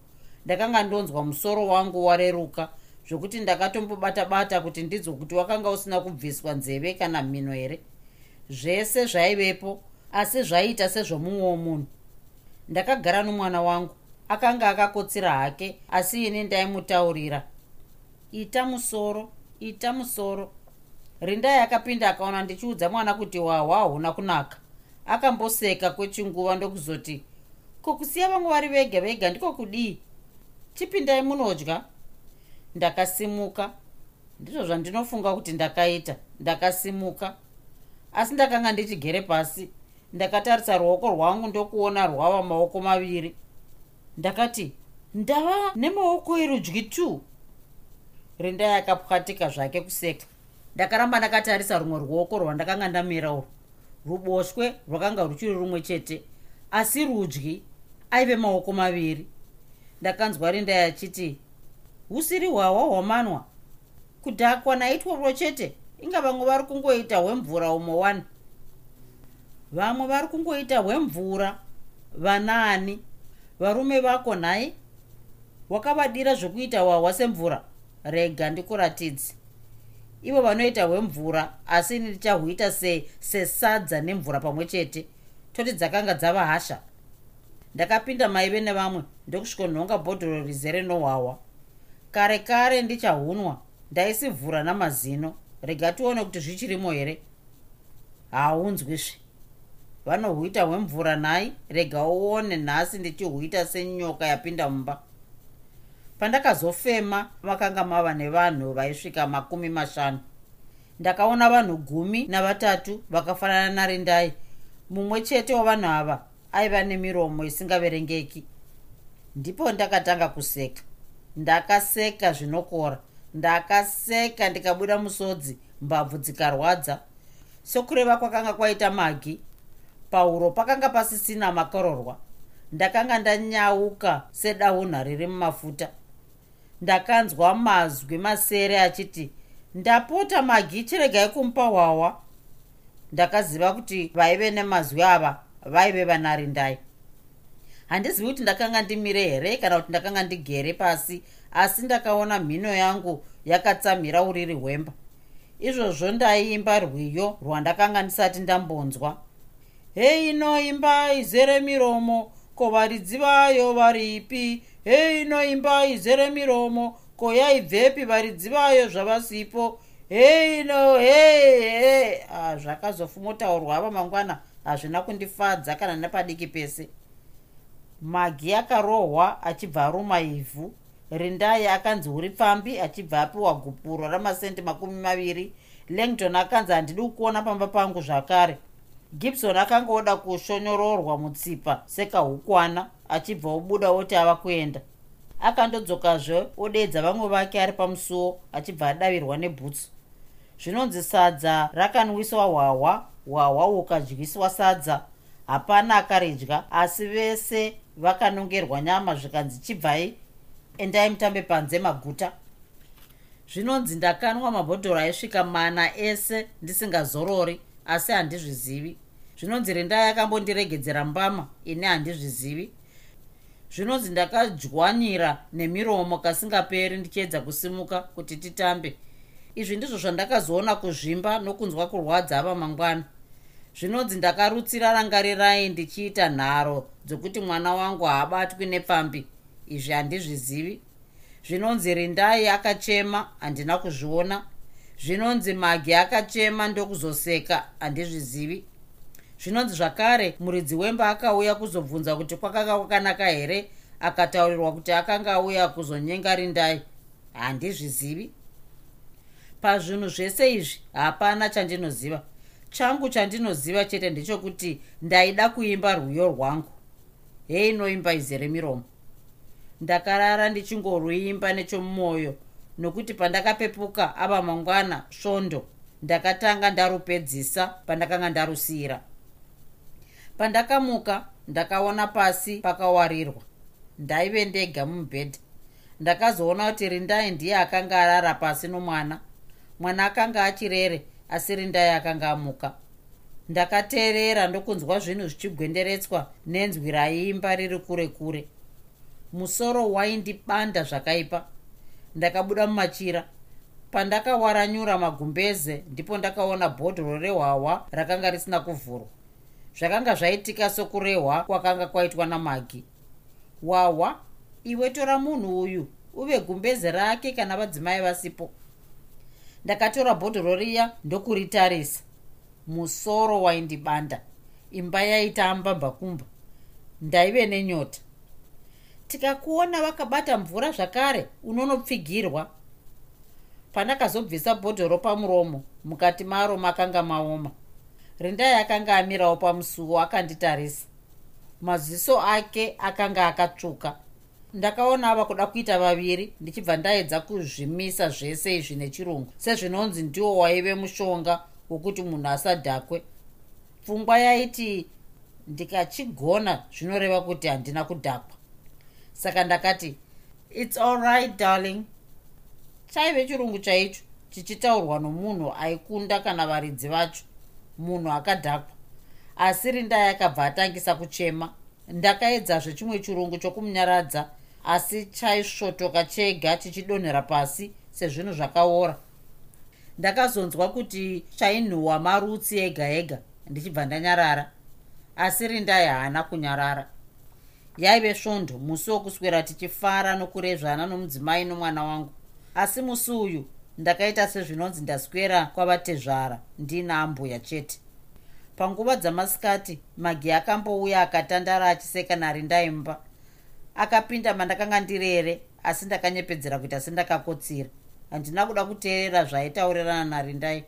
[SPEAKER 2] Ndakanga ndonzwa musoro wangu wareruka zvokuti ndakatombobata-bata kuti ndidzwe kuti wakanga usina kubviswa nzeve kana mhino here zvese zvaivepo asi zvaiita sezvomumwewo munhu. Ndakagara nomwana wangu akanga akakotsira hake asi ini ndaimutaurira. Ita musoro ita musoro. Rindai akapinda akaona ndichiudza mwana kuti wahwa huna kunaka. Akamboseka kwechinguva ndokuzoti kokusiya vamwe vari vega vega ndiko kudii? Chipindai munodya. Ndakasimuka. Ndizvo zvandinofunga kuti ndakaita. Ndakasimuka. Asi ndakanga ndichigere pasi ndakatarisa ruoko rwangu ndokuona rwava maoko maviri. Ndakati ndava nemaoko erudyi tu? Rinda yakapwatika zvake kuseka. Ndakaramba ndakatarisa rumwe ruoko rwandakanga ndamira urwu. Ruboshwe rwakanga ruchiri rumwe chete asi rudyi aive maoko maviri. Ndakanzwa rinda yachiti usiri hwawa hwamanwa. Kudhakwa naitworwo chete. Inga vamwe vari kungoita hwemvura umwe wani vamwe vari kungoita hwemvura vanaani varume vako nhai wakavadira zvokuita hwahwa semvura? Rega ndikuratidzi ivo vanoita hwemvura asi ini ndichahuita sesadza nemvura pamwe chete. Toti dzakanga dzava hasha. Ndakapinda maive nevamwe ndokusvikonhonga bhodhoro rizere nohwahwa. Kare kare ndichahunwa ndaisivhura namazino. Rega tione kuti zvichirimo here? Haunzwisvi vanohuita hwemvura nhai rega uone nhasi ndichihuita senyoka yapinda mumba. Pandakazofema vakanga mava nevanhu vaisvika makumi mashanu. Ndakaona vanhu gumi navatatu vakafanana narindai. Mumwe chete wavanhu ava aiva nemiromo isingaverengeki. Ndipo ndakatanga kuseka. Ndakaseka zvinokora. Ndakaseka ndikabuda musodzi mbabvu dzikarwadza. Sokureva kwakanga kwaita magi pauro pakanga pasisina makororwa. Ndakanga ndanyauka sedahunha riri mumafuta. Ndakanzwa mazwi masere achiti ndapota magi chiregai kumupa hwawa. Ndakaziva kuti vaive nemazwi ava vaive vanarindai. Handizivi kuti ndakanga ndimire here kana kuti ndakanga ndigere pasi asi ndakaona mhino yangu yakatsamhira uriri hwemba. Izvozvo ndaiimba rwiyo rwandakanga ndisati ndambonzwa heino imba izere miromo. Ko varidzi vayo varipi? Heino imba izere miromo. Ko yaibvepi varidzi vayo zvavasipo? Heino hehe ah, zvakazofumotaurwa ava mangwana. Hazvina kundifadza kana nepadiki pese. Magi akarohwa achibva aruma ivhu. Rindai akanzi uri pfambi achibva apiwa gupuro ramasendi makumi maviri. Langton akanzi handidi kuona pamba pangu zvakare gibson akanga oda kushonyororwa mutsipa sekahukwana achibva obuda oti ava kuenda akandodzokazve odedza vamwe vake ari pamusuwo achibva adavirwa nebhutsu. Zvinonzi sadza rakanwiswa hwahwa hwahwa ukadyiswa sadza. Hapana akaridya asi vese vakanongerwa nyama zvikanzi chibvai. Endai mutambe panze maguta. Zvinonzi ndakanwa mabhodhoro aisvika mana ese ndisingazorori asi handizvizivi zvinonzi rendai akambondiregedzera mbama ini handizvizivi. Zvinonzi ndakadywanira nemiromo kasingaperi ndichiedza kusimuka kuti titambe. Izvi ndizvo zvandakazoona kuzvimba nokunzwa kurwadza ava mangwana zvinonzi ndakarutsira rangarirai ndichiita nharo dzokuti mwana wangu haabatwi nepfambi izvi handizvizivi. Zvinonzi rindai akachema handina kuzviona. Zvinonzi magi akachema ndokuzoseka handizvizivi zvinonzi zvakare muridzi wemba akauya kuzobvunza kuti kwakanga kwakanaka here? Akataurirwa kuti akanga auya kuzonyenga rindai. Handizvizivi. Pazvinhu zvese izvi hapana chandinoziva. Changu chandinoziva chete ndechokuti ndaida kuimba rwiyo rwangu. Hei noimba izere miromo ndakarara ndichingoruimba nechomumwoyo nokuti pandakapepuka ava mangwana svondo ndakatanga ndarupedzisa pandakanga ndarusiyira pandakamuka ndakaona pasi pakawarirwa. Ndaive ndega mumubhedha ndakazoona kuti rindai ndiye akanga arara pasi nomwana. Mwana akanga achirere asi rindai akanga amuka. Ndakateerera ndokunzwa zvinhu zvichigwenderetswa nenzwi raiimba riri kure kure. Musoro waindibanda zvakaipa. Ndakabuda mumachira. Pandakawaranyura magumbeze ndipo ndakaona bhodhoro rehwahwa rakanga risina kuvhurwa zvakanga zvaitika sokurehwa kwakanga kwaitwa namagi. Hwahwa iwe tora munhu uyu uve gumbeze rake kana vadzimai vasipo. Ndakatora bhodhoro riya ndokuritarisa. Musoro waindibanda. Imba yaita mbambakumba ndaive nenyota. Tikakuona vakabata mvura zvakare unonopfigirwa. Pandakazobvisa bhodhoro pamuromo mukati maro makanga maoma rindai akanga amirawo pamusuwo akanditarisa. Maziso ake akanga akatsvuka. Ndakaona ava kuda kuita vaviri ndichibva ndaedza kuzvimisa zvese izvi nechirungu. Sezvinonzi ndiwo waive mushonga wokuti munhu asadhakwe. Pfungwa yaiti ndikachigona zvinoreva kuti handina kudhakwa. Saka ndakati its all right darling. Chaive chirungu chaicho chichitaurwa nomunhu aikunda kana varidzi vacho munhu akadhakwa. Asi rindai akabva atangisa kuchema. Ndakaedzazve chimwe chirungu chokumunyaradza asi chaisvotoka chega chichidonhera pasi sezvinhu zvakaora. Ndakazonzwa kuti chainhuhwa marutsi ega ega ndichibva ndanyarara. Asi rindai haana kunyarara. Yaive svondo musi wokuswera tichifara nokurezvana nomudzimai nomwana wangu. Asi musi uyu ndakaita sezvinonzi ndaswera kwavatezvara ndina ambuya chete. Panguva dzamasikati magi akambouya akatandara achiseka narindaimba akapinda mandakanga ndirere asi ndakanyepedzera kuita sendakakotsira. Handina kuda kuteerera zvaaitaurirana narindai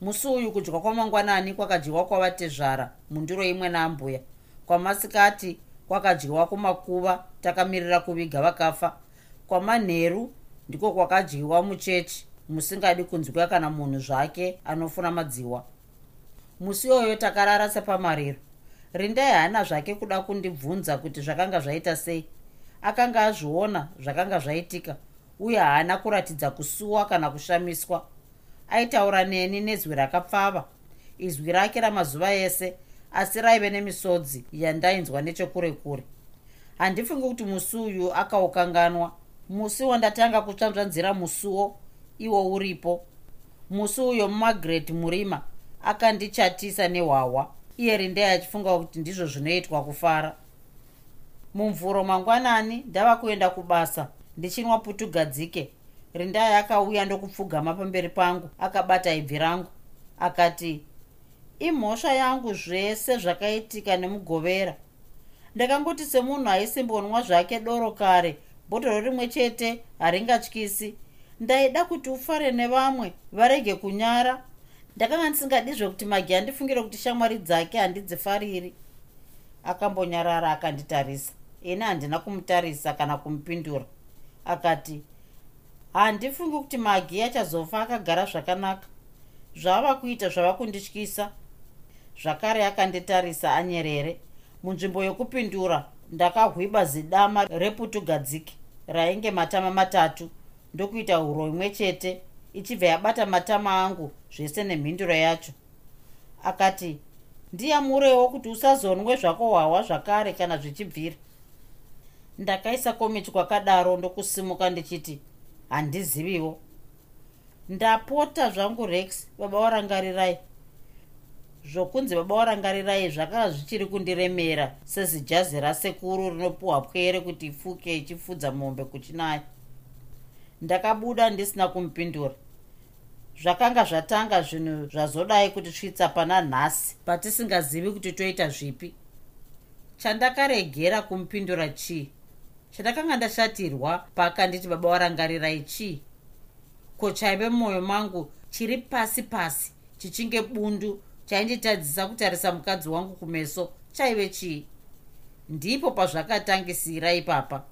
[SPEAKER 2] musi uyu kudya kwamangwanani kwakadyiwa kwavatezvara mundiro imwe naambuya kwamasikati kwakadyiwa kumakuva takamirira kuviga vakafa. Kwamanheru ndiko kwakadyiwa muchechi musingadi kunzwika kana munhu zvake anofuna madziwa. Musi iyoyo takarara sepamariro rindai haana zvake kuda kundibvunza kuti zvakanga zvaita sei. Akanga azviona zvakanga zvaitika uye haana kuratidza kusuwa kana kushamiswa. Aitaura neni nezwi rakapfava. Izwi rake ramazuva ese asi raive nemisodzi yandainzwa nechekure kure handifungi kuti musi uyu akaukanganwa. Musi wandatanga kutsvanzvanzira musuwo iwo uripo. Musi uyo margaret murima akandichatisa nehwahwa iye rindei achifunga kuti ndizvo zvinoitwa kufara. Mumvuro mangwanani ndava kuenda kubasa ndichinwa putugadzike rindai akauya ndokupfugama pamberi pangu akabata ibvi rangu. Akati imhosva yangu zvese zvakaitika nemugovera. Ndakangoti semunhu aisimbonwa zvake doro kare bhodhoro rimwe chete haringatyisi ndaida kuti ufare nevamwe varege kunyara. Ndakanga ndisingadizve kuti magi andifungire kuti shamwari dzake handidzifariri. Akambonyarara akanditarisa. Ini handina kumutarisa kana kumupindura. Akati handifungi kuti magi achazofa akagara zvakanaka. Zvava kuita zvava kundityisa. Zvakare akanditarisa anyerere. Munzvimbo yokupindura ndakahwiba zidama reputugadziki rainge matama matatu ndokuita huro imwe chete ichibva yabata matama angu zvese nemhinduro yacho. Akati ndiyamurewo kuti usazonwe zvako hwahwa zvakare kana zvichibvira. Ndakaisa komichi kwakadaro ndokusimuka ndichiti handiziviwo. Ndapota zvangu rex baba warangarirai. Zvokunzi baba warangarirai zvakanga zvichiri kundiremera sezijazi rasekuru rinopiwa pwere kuti ifuke ichifudza mombe kuchinaya ndakabuda ndisina kumupindura. Zvakanga zvatanga zvinhu zvazodai kuti svitsa pana nhasi patisingazivi kuti toita zvipi. Chandakaregera kumupindura chii? Chandakanga ndashatirwa paakanditi baba warangarirai chii? Ko chaive mumwoyo mangu chiri pasi pasi chichinge bundu chainditadzisa kutarisa mukadzi wangu kumeso chaive chii? Ndipo pazvakatangisira ipapa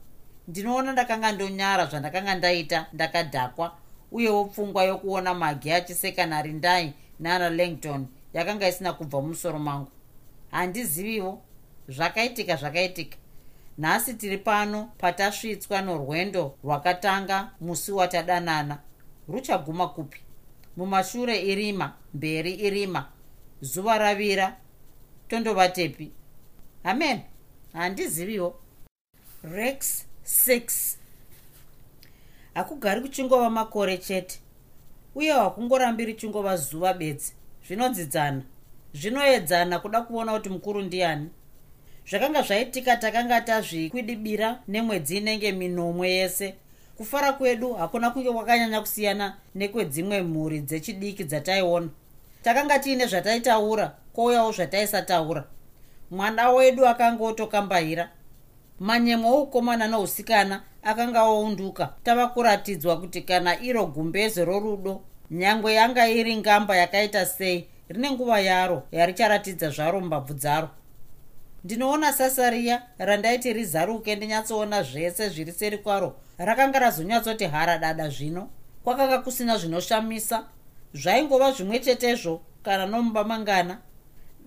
[SPEAKER 2] ndinoona ndakanga ndonyara zvandakanga ndaita ndakadhakwa. Uyewo pfungwa yokuona magi achiseka narindai nana langton yakanga isina kubva mumusoro mangu. Handiziviwo. Zvakaitika zvakaitika. Nhasi tiri pano patasvitswa norwendo rwakatanga musi watadanana. Ruchaguma kupi? Mumashure irima mberi irima. Zuva ravira tondovatepi. Amen. Handiziviwo. Rex 6 hakugari kuchingova makore chete uye hakungorambiri chingova zuva bedzi. Zvinodzidzana zvinoedzana kuda kuona kuti mukuru ndiani. Zvakanga zvaitika takanga tazvikwidibira nemwedzi inenge minomwe yese. Kufara kwedu hakuna kunge kwakanyanya kusiyana nekwedzimwe mhuri dzechidiki dzataiona. Takanga tiine zvataitaura kwouyawo zvataisataura. Mwana wedu akanga manyemo oukomana nousikana akanga ounduka. Tava kuratidzwa kuti kana iro gumbeze rorudo nyangwe yanga iri ngamba yakaita sei rine nguva yaro yaricharatidza zvaro mbabvu dzaro. Ndinoona sasariya randaiti rizaruke ndinyatsoona zvese zviri seri kwaro. Rakanga razonyatsoti haradada zvino kwakanga kusina zvinoshamisa. Zvaingova zvimwe chetezvo kana nomuba mangana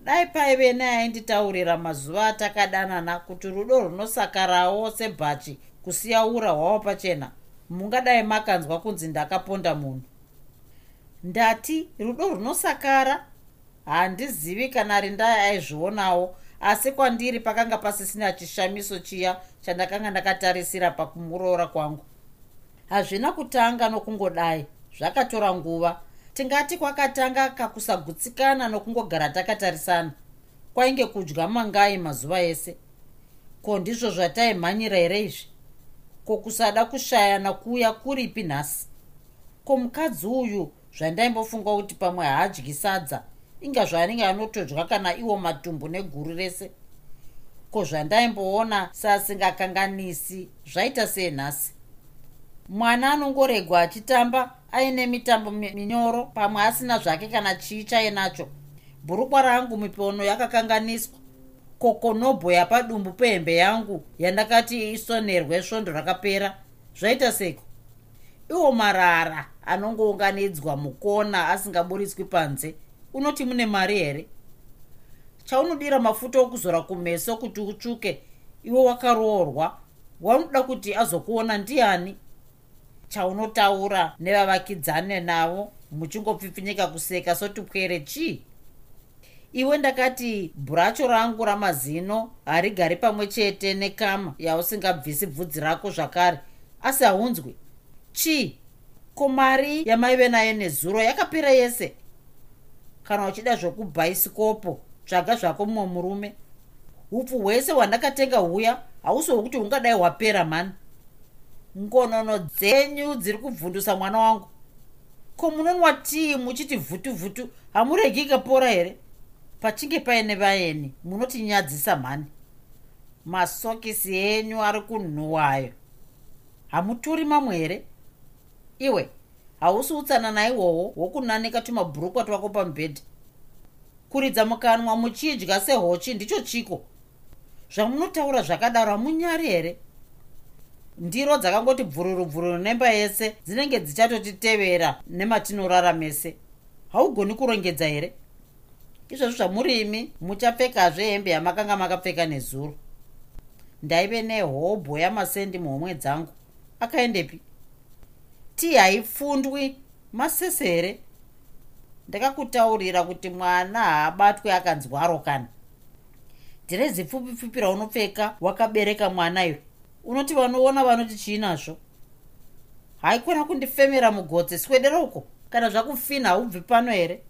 [SPEAKER 2] dai paive neainditaurira mazuva atakadanana kuti rudo runosakarawo sebhachi kusiya ura hwavo pachena. Mungadai makanzwa kunzi ndakaponda munhu. Ndati rudo runosakara handizivi kana rindai aizvionawo asi kwandiri pakanga pasisina chishamiso chiya chandakanga ndakatarisira pakumuroora kwangu. Hazvina kutanga nokungodai zvakatora nguva tingati kwakatanga kakusagutsikana nokungogara takatarisana kwainge kudya mangai mazuva ese. Ko ndizvo zvataimhanyira here izvi? Ko kusada kushayana kuya kuripi nhasi? Ko mukadzi uyu zvandaimbofunga kuti pamwe haadyi sadza inga zvaanenge anotodya kana iwo matumbu neguru rese? Ko zvandaimboona sasingakanganisi zvaita sei nhasi mwana anongoregwa achitamba aine mitambo minyoro pamwe asina zvake kana chii chainacho bhurukwa rangu mipono yakakanganiswa. Kokonobho yapadumbu pehembe yangu yandakati isonerwe svondo rakapera. Zvaita seko? Iwo marara anongounganidzwa mukona asingaburitswi panze. Unoti mune mari here? Chaunodira mafuta okuzora kumeso kuti utsvuke. Iwe wakaroorwa. Wanoda kuti azokuona ndiani chaunotaura nevavakidzane navo muchingopfipfinyika kuseka sotupwere chii? Iwe ndakati bhuracho rangu ramazino harigari pamwe chete nekama yausingabvisi bvudzi rako zvakare asi haunzwi. Chii? Ko mari yamaive nayo nezuro yakapera yese? Kana uchida zvokubhaisikopo tsvaga zvako mumwe murume. Upfu hwese hwandakatenga huya hausi hwokuti hungadai hwapera mani ngonono dzenyu dziri kubvundusa mwana wangu. Ko munonwa tii muchiti vhutu vhutu hamuregi kapora here? Pachinge paine vaeni munotinyadzisa mhani. Masokisi enyu ari kunhuwayo. Hamutori mamwe here? Iwe hausi utsanana ihwohwo hwokunanika tumabhurukwa twako pamubhedhi kuridza mukanwa muchidya sehochi ndicho chiko? Zvamunotaura zvakadaro hamunyari here ndiro dzakangoti bvururu bvururu nemba yese dzinenge dzichatotitevera nematinorara mese haugoni kurongedza here? Izvozvo zvamurimi muchapfekazve hembe yamakanga makapfeka nezuro. Ndaive nehobho yamasendi muhomwe dzangu. Akaendepi? Ti haifundwi masese here? Ndakakutaurira kuti mwana haabatwe akanzwaro kana dhirezi pfupi pfupi raunopfeka wakabereka mwana iyo unoti vanoona vanoti chiinazvo haikona kundifemera mugotsi swedera uko? Kana zvakufina haubvi pano here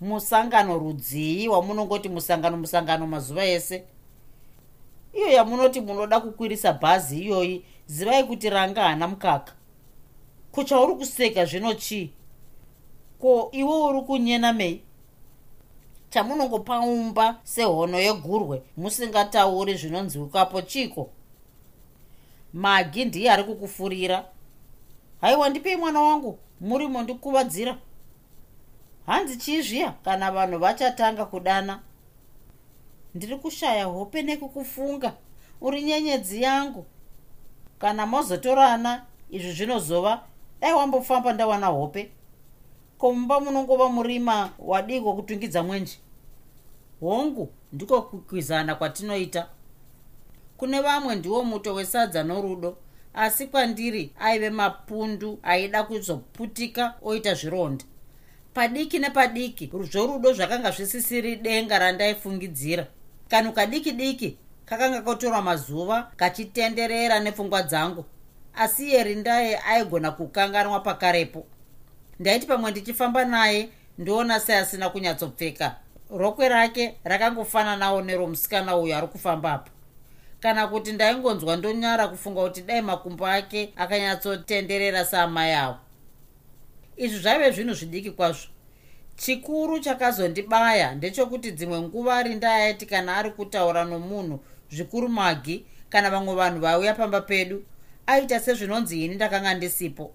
[SPEAKER 2] musangano rudzii wamunongoti musangano musangano mazuva ese? Iyo yamunoti munoda kukwirisa bhazi iyoyi zivai kuti ranga hana mukaka. Kuchauri kuseka zvino chii? Ko iwe uri kunyena mei? Chamunongopaumba sehono yegurwe musingatauri zvinonzwikapo chiko magi ndiye ari kukufurira. Haiwa ndipei mwana wangu? Muri mondikuvadzira hanzi chii zviya? Kana vanhu vachatanga kudana. Ndiri kushaya hope nekukufunga. Uri nyenyedzi yangu. Kana mozotorana izvi zvinozova dai wambofamba ndawana hope. Komumba munongova murima wadiko kutungidza mwenje hongu ndiko kukwizana kwatinoita kune vamwe ndiwo muto wesadza norudo asi kwandiri aive mapundu aida kuzoputika oita zvironda. Padiki nepadiki zvorudo zvakanga zvisisiri denga randaifungidzira. Kanhu kadiki diki kakanga kotorwa mazuva kachitenderera nepfungwa dzangu asi yeri ndaye aigona kukanganwa pakarepo. Ndaiti pamwe ndichifamba naye ndoona seasina kunyatsopfeka. Rokwe rake rakangofananawo neromusikana uyo ari kufambapo kana kuti ndaingonzwa ndonyara kufunga kuti dai makumbo ake akanyatsotenderera saamai avo izvi zvaive zvinhu zvidiki kwazvo. Chikuru chakazondibaya ndechekuti dzimwe nguva ari ndayati kana ari kutaura nomunhu zvikuru magi kana vamwe vanhu vauya pamba pedu aita sezvinonzi ini ndakanga ndisipo.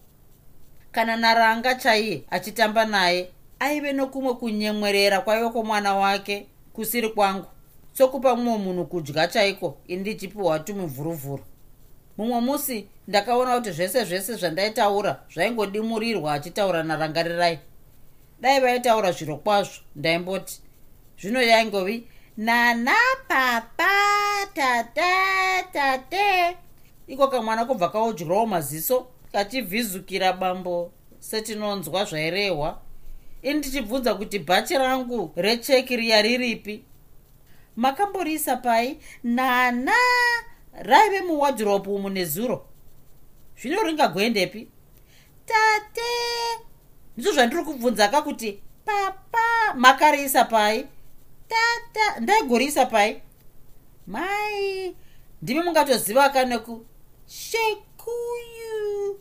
[SPEAKER 2] Kana naranga chaiye achitamba naye aive nokumwe kunyemwerera kwaiva kwomwana wake kusiri kwangu sokupa mumwe munhu kudya chaiko ini ndichipiwa tumuvhuruvhuru mumwe musi ndakaona kuti zvese zvese zvandaitaura zvaingodimurirwa achitaura narangarirai. Dai vaitaura zviro kwazvo ndaimboti zvino yaingovi nana papa tata tate. Iko kamwana kubva kaudyirawo maziso kachivhizukira bambo setinonzwa zvairehwa. Ini ndichibvunza kuti bhachi rangu recheki riya riripi makamboriisa pai nana raive muwadhiropu umu nezuro. Zvino ringagoendepi tate ndizvo zvandiri kubvunza ka kuti papa makariisa pai. Tata ndaigoriisa pai. Mai ndimi mungatoziva ka neku shekuyu.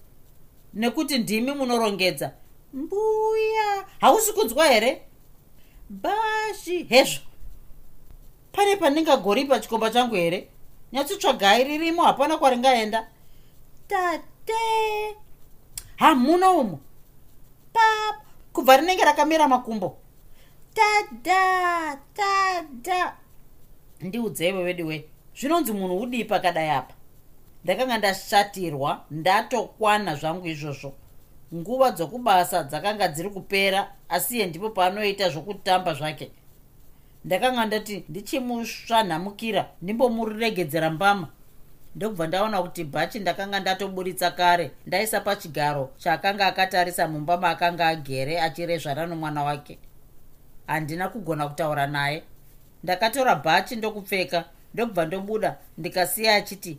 [SPEAKER 2] Nekuti ndimi munorongedza. Mbuya hausi kunzwa here? Bashi hezvo pane pandingagori pachikomba changu here? Nyatsotsvagai ririmo hapana kwaringaenda. Tate! Hamuna umo papa kubva rinenge rakamira makumbo. Tada! Tada! Ndiudzei wevediwe zvinonzi munhu udii pakadai apa? Ndakanga ndashatirwa ndatokwana zvangu izvozvo. Nguva dzokubasa dzakanga dziri kupera asiye ndipo paanoita zvokutamba zvake ndakanga ndati ndichimusvanhamukira ndimbomuregedzera mbama. Ndokubva ndaona kuti bhachi ndakanga ndatoburitsa kare ndaisa pachigaro chaakanga akatarisa mumba maakanga agere achirezvana nomwana wake. Handina kugona kutaura naye. Ndakatora bhachi ndokupfeka ndokubva ndobuda ndikasiya achiti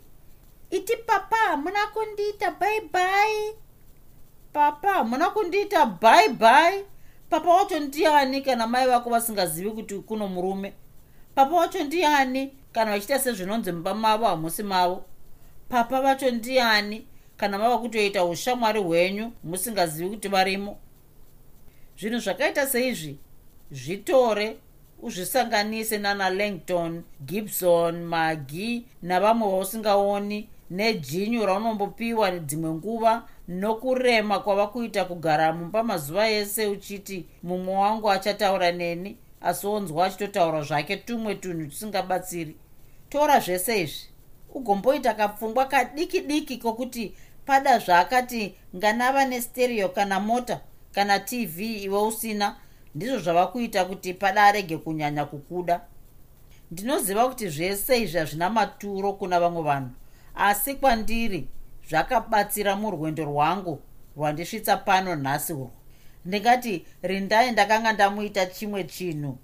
[SPEAKER 2] iti papa hamuna kundiita bhaibhai papa hamuna kundiita bhaibhai papa wacho ndiani kana mai vako vasingazivi kuti kuno murume? Papa wacho ndiani kana vachiita sezvinonzi mumba mavo hamusi mavo? Papa vacho ndiani kana mava kutoita ushamwari hwenyu musingazivi kuti varimo? Zvinhu zvakaita seizvi zvitore uzvisanganise nana langton gibson magi navamwe vausingaoni nejinyu raunombopiwa dzimwe nguva nokurema kwava kuita kugara mumba mazuva ese uchiti mumwe wangu achataura neni asi onzwa achitotaura zvake tumwe tunhu tusingabatsiri. Tora zvese izvi ugomboita kapfungwa kadiki diki kokuti pada zvaakati nganava nestereo kana mota kana tv iwe usina ndizvo zvava kuita kuti pada arege kunyanya kukuda. Ndinoziva kuti zvese izvi hazvina maturo kuna vamwe vanhu asi kwandiri zvakabatsira murwendo rwangu rwandisvitsa pano nhasi urwu ndingati rindai ndakanga ndamuita chimwe chinhu.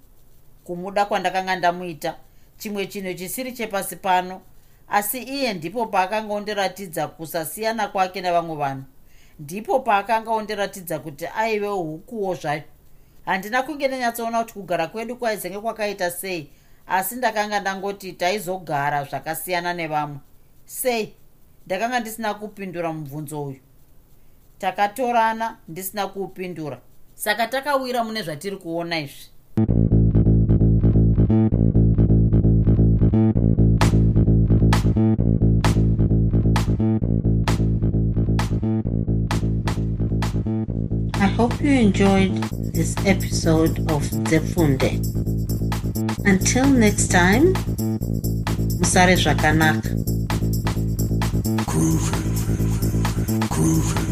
[SPEAKER 2] Kumuda kwandakanga ndamuita chimwe chinhu chisiri chepasi pano. Asi iye ndipo paakanga ondiratidza kusasiyana kwake nevamwe vanhu. Ndipo paakanga ondiratidza kuti aive hukuwo zvayo. Handina kunge ndanyatsoona kuti kugara kwedu kwaizenge kwakaita sei asi ndakanga ndangoti taizogara zvakasiyana nevamwe sei ndakanga ndisina kupindura mubvunzo uyu takatorana ndisina kuupindura saka takawira mune zvatiri kuona izvi
[SPEAKER 1] I hope you enjoyed this episode of Zefunde. Until next time, Musare Zvakanaka.
[SPEAKER 3] groove, groove.